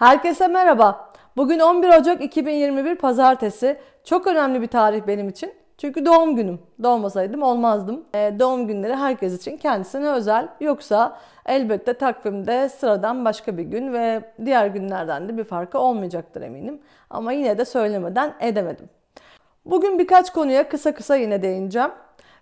Herkese merhaba. Bugün 11 Ocak 2021 Pazartesi. Çok önemli bir tarih benim için. Çünkü doğum günüm. Doğmasaydım olmazdım. Ee, doğum günleri herkes için kendisine özel. Yoksa elbette takvimde sıradan başka bir gün ve diğer günlerden de bir farkı olmayacaktır eminim. Ama yine de söylemeden edemedim. Bugün birkaç konuya kısa kısa yine değineceğim.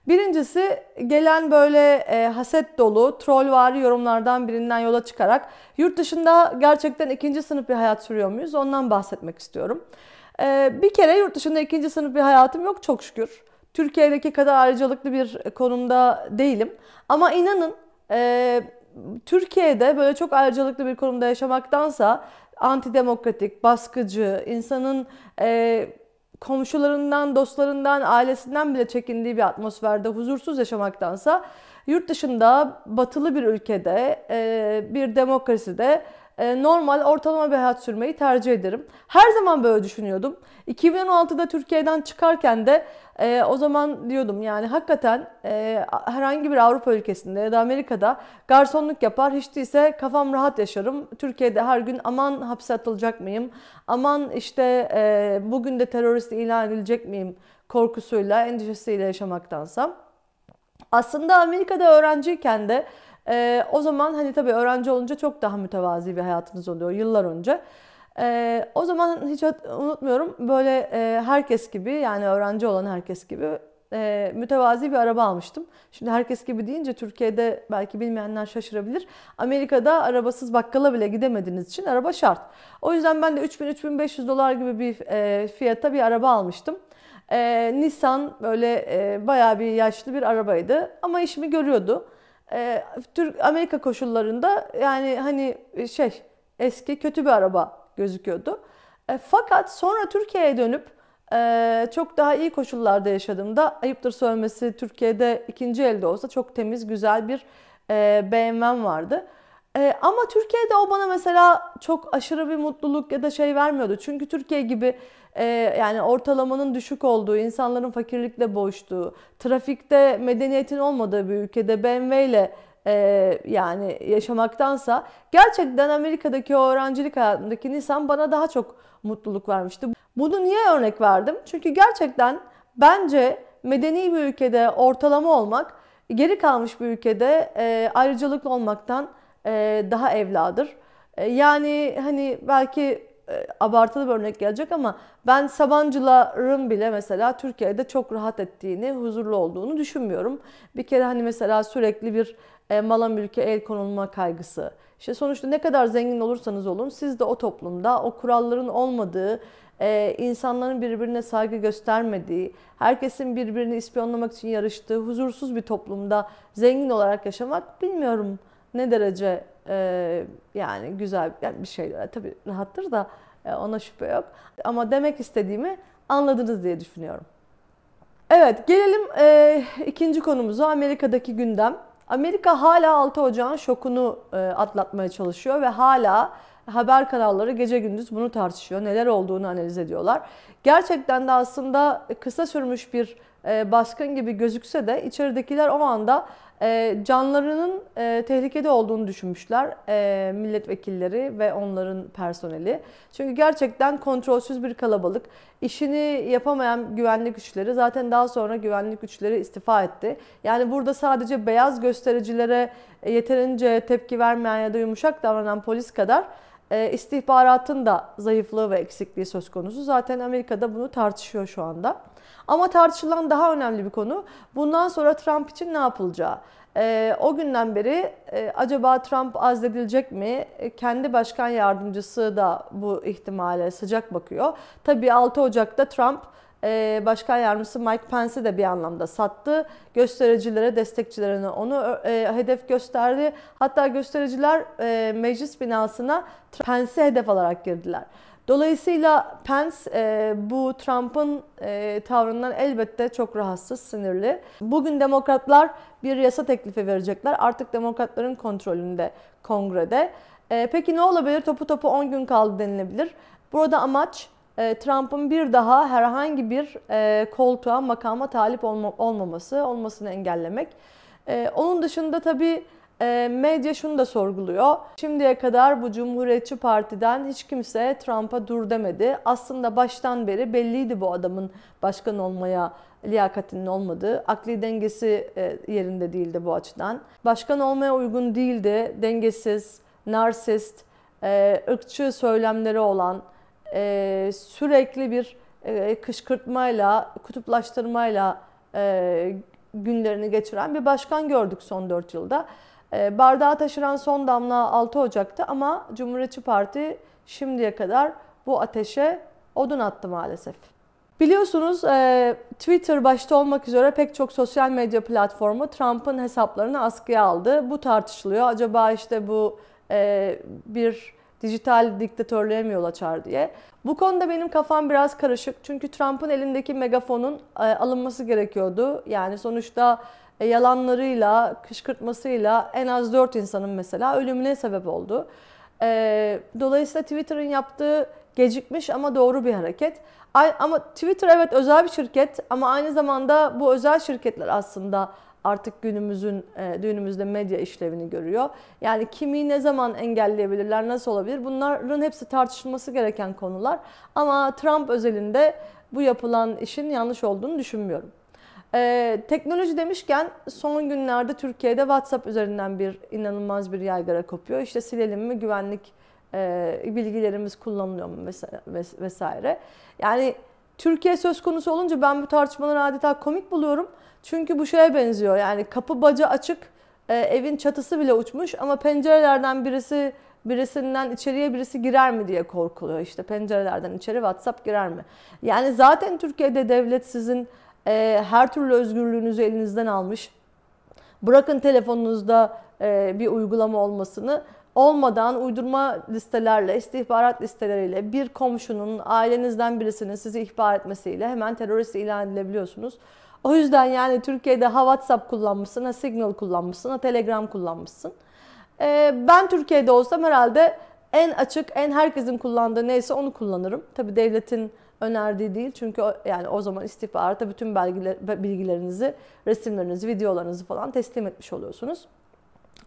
Birincisi gelen böyle e, haset dolu, trollvari yorumlardan birinden yola çıkarak yurt dışında gerçekten ikinci sınıf bir hayat sürüyor muyuz? Ondan bahsetmek istiyorum. E, bir kere yurt dışında ikinci sınıf bir hayatım yok çok şükür. Türkiye'deki kadar ayrıcalıklı bir konumda değilim. Ama inanın e, Türkiye'de böyle çok ayrıcalıklı bir konumda yaşamaktansa antidemokratik, baskıcı, insanın... E, komşularından, dostlarından, ailesinden bile çekindiği bir atmosferde huzursuz yaşamaktansa yurt dışında batılı bir ülkede, bir demokraside normal ortalama bir hayat sürmeyi tercih ederim. Her zaman böyle düşünüyordum. 2016'da Türkiye'den çıkarken de e, o zaman diyordum yani hakikaten e, herhangi bir Avrupa ülkesinde ya da Amerika'da garsonluk yapar hiç değilse kafam rahat yaşarım. Türkiye'de her gün aman hapse atılacak mıyım? Aman işte e, bugün de terörist ilan edilecek miyim? Korkusuyla, endişesiyle yaşamaktansa. Aslında Amerika'da öğrenciyken de e, o zaman hani tabii öğrenci olunca çok daha mütevazi bir hayatınız oluyor yıllar önce. E, o zaman hiç unutmuyorum böyle e, herkes gibi yani öğrenci olan herkes gibi e, mütevazi bir araba almıştım. Şimdi herkes gibi deyince Türkiye'de belki bilmeyenler şaşırabilir. Amerika'da arabasız bakkala bile gidemediğiniz için araba şart. O yüzden ben de 3000-3500 dolar gibi bir e, fiyata bir araba almıştım. E, Nissan böyle e, bayağı bir yaşlı bir arabaydı ama işimi görüyordu e, Türk Amerika koşullarında yani hani şey eski kötü bir araba gözüküyordu. E, fakat sonra Türkiye'ye dönüp e, çok daha iyi koşullarda yaşadığımda ayıptır söylemesi Türkiye'de ikinci elde olsa çok temiz güzel bir e, BMW'm vardı. E, ama Türkiye'de o bana mesela çok aşırı bir mutluluk ya da şey vermiyordu. Çünkü Türkiye gibi e, yani ortalamanın düşük olduğu, insanların fakirlikle boğuştuğu, trafikte medeniyetin olmadığı bir ülkede BMW ile e, yani yaşamaktansa gerçekten Amerika'daki o öğrencilik hayatındaki Nissan bana daha çok mutluluk vermişti. Bunu niye örnek verdim? Çünkü gerçekten bence medeni bir ülkede ortalama olmak geri kalmış bir ülkede e, ayrıcalıklı olmaktan e, daha evladır. Yani hani belki abartılı bir örnek gelecek ama ben Sabancıların bile mesela Türkiye'de çok rahat ettiğini, huzurlu olduğunu düşünmüyorum. Bir kere hani mesela sürekli bir mala mülke el konulma kaygısı. İşte sonuçta ne kadar zengin olursanız olun siz de o toplumda o kuralların olmadığı, insanların birbirine saygı göstermediği, herkesin birbirini ispiyonlamak için yarıştığı huzursuz bir toplumda zengin olarak yaşamak bilmiyorum ne derece e, yani güzel yani bir şey tabii rahattır da e, ona şüphe yok. Ama demek istediğimi anladınız diye düşünüyorum. Evet gelelim e, ikinci konumuza Amerika'daki gündem. Amerika hala 6 Ocağın şokunu e, atlatmaya çalışıyor ve hala haber kanalları gece gündüz bunu tartışıyor. Neler olduğunu analiz ediyorlar. Gerçekten de aslında kısa sürmüş bir e, baskın gibi gözükse de içeridekiler o anda e, canlarının e, tehlikede olduğunu düşünmüşler e, milletvekilleri ve onların personeli. Çünkü gerçekten kontrolsüz bir kalabalık. İşini yapamayan güvenlik güçleri zaten daha sonra güvenlik güçleri istifa etti. Yani burada sadece beyaz göstericilere yeterince tepki vermeyen ya da yumuşak davranan polis kadar istihbaratın da zayıflığı ve eksikliği söz konusu. Zaten Amerika'da bunu tartışıyor şu anda. Ama tartışılan daha önemli bir konu bundan sonra Trump için ne yapılacağı. E, o günden beri e, acaba Trump azledilecek mi? E, kendi başkan yardımcısı da bu ihtimale sıcak bakıyor. Tabii 6 Ocak'ta Trump e, başkan yardımcısı Mike Pence'i de bir anlamda sattı. Göstericilere, destekçilerine onu e, hedef gösterdi. Hatta göstericiler e, meclis binasına Pence'i hedef alarak girdiler. Dolayısıyla Pence e, bu Trump'ın e, tavrından elbette çok rahatsız, sinirli. Bugün demokratlar bir yasa teklifi verecekler. Artık demokratların kontrolünde kongrede. E, peki ne olabilir? Topu topu 10 gün kaldı denilebilir. Burada amaç e, Trump'ın bir daha herhangi bir e, koltuğa, makama talip olma, olmaması, olmasını engellemek. E, onun dışında tabii E, medya şunu da sorguluyor. Şimdiye kadar bu Cumhuriyetçi Parti'den hiç kimse Trump'a dur demedi. Aslında baştan beri belliydi bu adamın başkan olmaya liyakatinin olmadığı. Akli dengesi e, yerinde değildi bu açıdan. Başkan olmaya uygun değildi. Dengesiz, narsist, e, ırkçı söylemleri olan, e, sürekli bir e, kışkırtmayla, kutuplaştırmayla e, günlerini geçiren bir başkan gördük son 4 yılda. E, bardağı taşıran son damla 6 Ocak'tı ama Cumhuriyetçi Parti şimdiye kadar bu ateşe odun attı maalesef. Biliyorsunuz e, Twitter başta olmak üzere pek çok sosyal medya platformu Trump'ın hesaplarını askıya aldı. Bu tartışılıyor. Acaba işte bu e, bir dijital diktatörlüğe mi yol açar diye. Bu konuda benim kafam biraz karışık. Çünkü Trump'ın elindeki megafonun e, alınması gerekiyordu. Yani sonuçta e, yalanlarıyla, kışkırtmasıyla en az 4 insanın mesela ölümüne sebep oldu. E, dolayısıyla Twitter'ın yaptığı gecikmiş ama doğru bir hareket. Ama Twitter evet özel bir şirket ama aynı zamanda bu özel şirketler aslında artık günümüzün e, günümüzde medya işlevini görüyor. Yani kimi ne zaman engelleyebilirler, nasıl olabilir? Bunların hepsi tartışılması gereken konular. Ama Trump özelinde bu yapılan işin yanlış olduğunu düşünmüyorum. Ee, teknoloji demişken son günlerde Türkiye'de WhatsApp üzerinden bir inanılmaz bir yaygara kopuyor. İşte silelim mi güvenlik e, bilgilerimiz kullanılıyor mu vesaire. Yani Türkiye söz konusu olunca ben bu tartışmaları adeta komik buluyorum. Çünkü bu şeye benziyor yani kapı bacı açık, e, evin çatısı bile uçmuş ama pencerelerden birisi birisinden içeriye birisi girer mi diye korkuluyor. İşte pencerelerden içeri WhatsApp girer mi? Yani zaten Türkiye'de devlet sizin e, her türlü özgürlüğünüzü elinizden almış. Bırakın telefonunuzda e, bir uygulama olmasını olmadan uydurma listelerle, istihbarat listeleriyle bir komşunun, ailenizden birisinin sizi ihbar etmesiyle hemen terörist ilan edilebiliyorsunuz. O yüzden yani Türkiye'de ha WhatsApp kullanmışsın, ha Signal kullanmışsın, ha Telegram kullanmışsın. Ee, ben Türkiye'de olsam herhalde en açık, en herkesin kullandığı neyse onu kullanırım. Tabii devletin önerdiği değil. Çünkü o, yani o zaman istihbarata bütün belgiler, bilgilerinizi, resimlerinizi, videolarınızı falan teslim etmiş oluyorsunuz.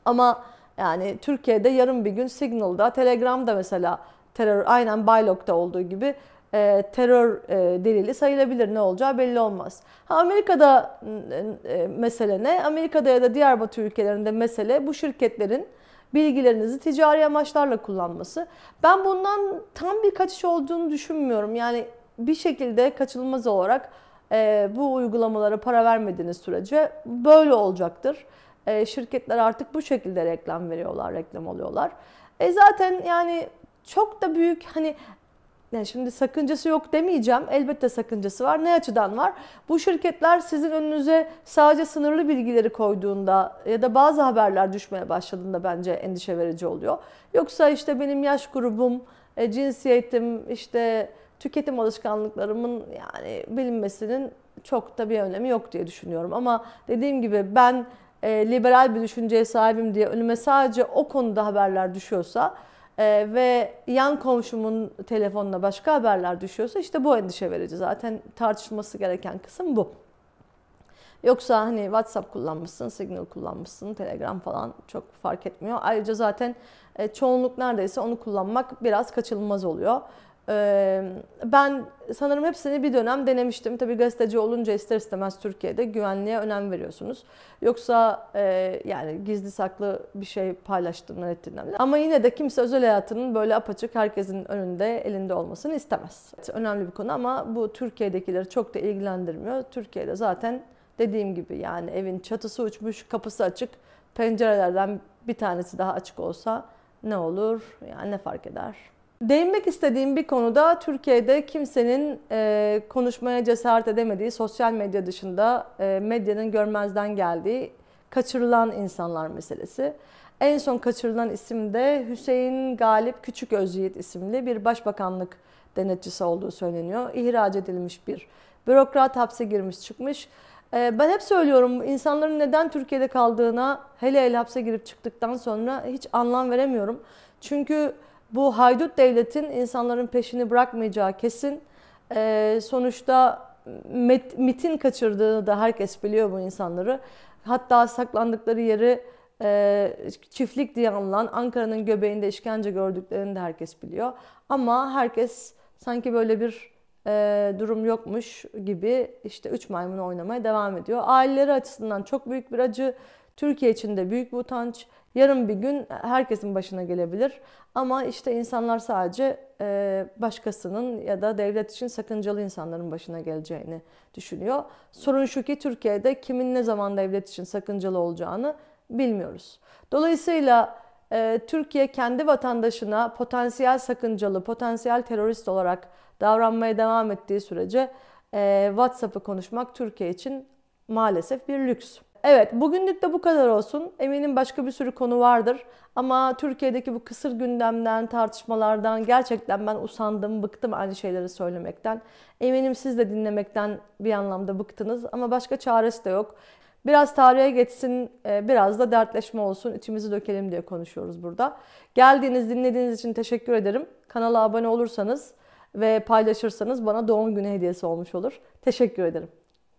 Ama yani Türkiye'de yarım bir gün Signal'da, Telegram'da mesela terör aynen Baylok'ta olduğu gibi e, terör e, delili sayılabilir. Ne olacağı belli olmaz. Ha, Amerika'da e, mesele ne? Amerika'da ya da diğer Batı ülkelerinde mesele bu şirketlerin bilgilerinizi ticari amaçlarla kullanması. Ben bundan tam bir kaçış olduğunu düşünmüyorum. Yani bir şekilde kaçınılmaz olarak e, bu uygulamalara para vermediğiniz sürece böyle olacaktır. E, şirketler artık bu şekilde reklam veriyorlar, reklam alıyorlar. E zaten yani çok da büyük hani yani şimdi sakıncası yok demeyeceğim. Elbette sakıncası var. Ne açıdan var? Bu şirketler sizin önünüze sadece sınırlı bilgileri koyduğunda ya da bazı haberler düşmeye başladığında bence endişe verici oluyor. Yoksa işte benim yaş grubum, e, cinsiyetim, işte tüketim alışkanlıklarımın yani bilinmesinin çok da bir önemi yok diye düşünüyorum. Ama dediğim gibi ben e, liberal bir düşünceye sahibim diye önüme sadece o konuda haberler düşüyorsa e, ve yan komşumun telefonuna başka haberler düşüyorsa işte bu endişe verici. Zaten tartışılması gereken kısım bu. Yoksa hani WhatsApp kullanmışsın, Signal kullanmışsın, Telegram falan çok fark etmiyor. Ayrıca zaten e, çoğunluk neredeyse onu kullanmak biraz kaçınılmaz oluyor. Ben sanırım hepsini bir dönem denemiştim. Tabii gazeteci olunca ister istemez Türkiye'de güvenliğe önem veriyorsunuz. Yoksa yani gizli saklı bir şey paylaştığından ettiğinden. Ama yine de kimse özel hayatının böyle apaçık herkesin önünde elinde olmasını istemez. Önemli bir konu ama bu Türkiye'dekileri çok da ilgilendirmiyor. Türkiye'de zaten dediğim gibi yani evin çatısı uçmuş, kapısı açık, pencerelerden bir tanesi daha açık olsa ne olur? Yani ne fark eder? Değinmek istediğim bir konuda Türkiye'de kimsenin e, konuşmaya cesaret edemediği sosyal medya dışında e, medyanın görmezden geldiği kaçırılan insanlar meselesi. En son kaçırılan isim de Hüseyin Galip Küçük Özyiğit isimli bir başbakanlık denetçisi olduğu söyleniyor. İhraç edilmiş bir bürokrat hapse girmiş çıkmış. E, ben hep söylüyorum insanların neden Türkiye'de kaldığına hele hele hapse girip çıktıktan sonra hiç anlam veremiyorum. Çünkü bu haydut devletin insanların peşini bırakmayacağı kesin. Ee, sonuçta MIT'in kaçırdığını da herkes biliyor bu insanları. Hatta saklandıkları yeri e, çiftlik diye anılan Ankara'nın göbeğinde işkence gördüklerini de herkes biliyor. Ama herkes sanki böyle bir e, durum yokmuş gibi işte üç maymun oynamaya devam ediyor. Aileleri açısından çok büyük bir acı. Türkiye için de büyük bir utanç. Yarın bir gün herkesin başına gelebilir. Ama işte insanlar sadece e, başkasının ya da devlet için sakıncalı insanların başına geleceğini düşünüyor. Sorun şu ki Türkiye'de kimin ne zaman devlet için sakıncalı olacağını bilmiyoruz. Dolayısıyla e, Türkiye kendi vatandaşına potansiyel sakıncalı, potansiyel terörist olarak davranmaya devam ettiği sürece e, WhatsApp'ı konuşmak Türkiye için maalesef bir lüks. Evet bugünlük de bu kadar olsun. Eminim başka bir sürü konu vardır. Ama Türkiye'deki bu kısır gündemden, tartışmalardan gerçekten ben usandım, bıktım aynı şeyleri söylemekten. Eminim siz de dinlemekten bir anlamda bıktınız ama başka çaresi de yok. Biraz tarihe geçsin, e, biraz da dertleşme olsun, içimizi dökelim diye konuşuyoruz burada. Geldiğiniz, dinlediğiniz için teşekkür ederim. Kanala abone olursanız ve paylaşırsanız bana doğum günü hediyesi olmuş olur. Teşekkür ederim.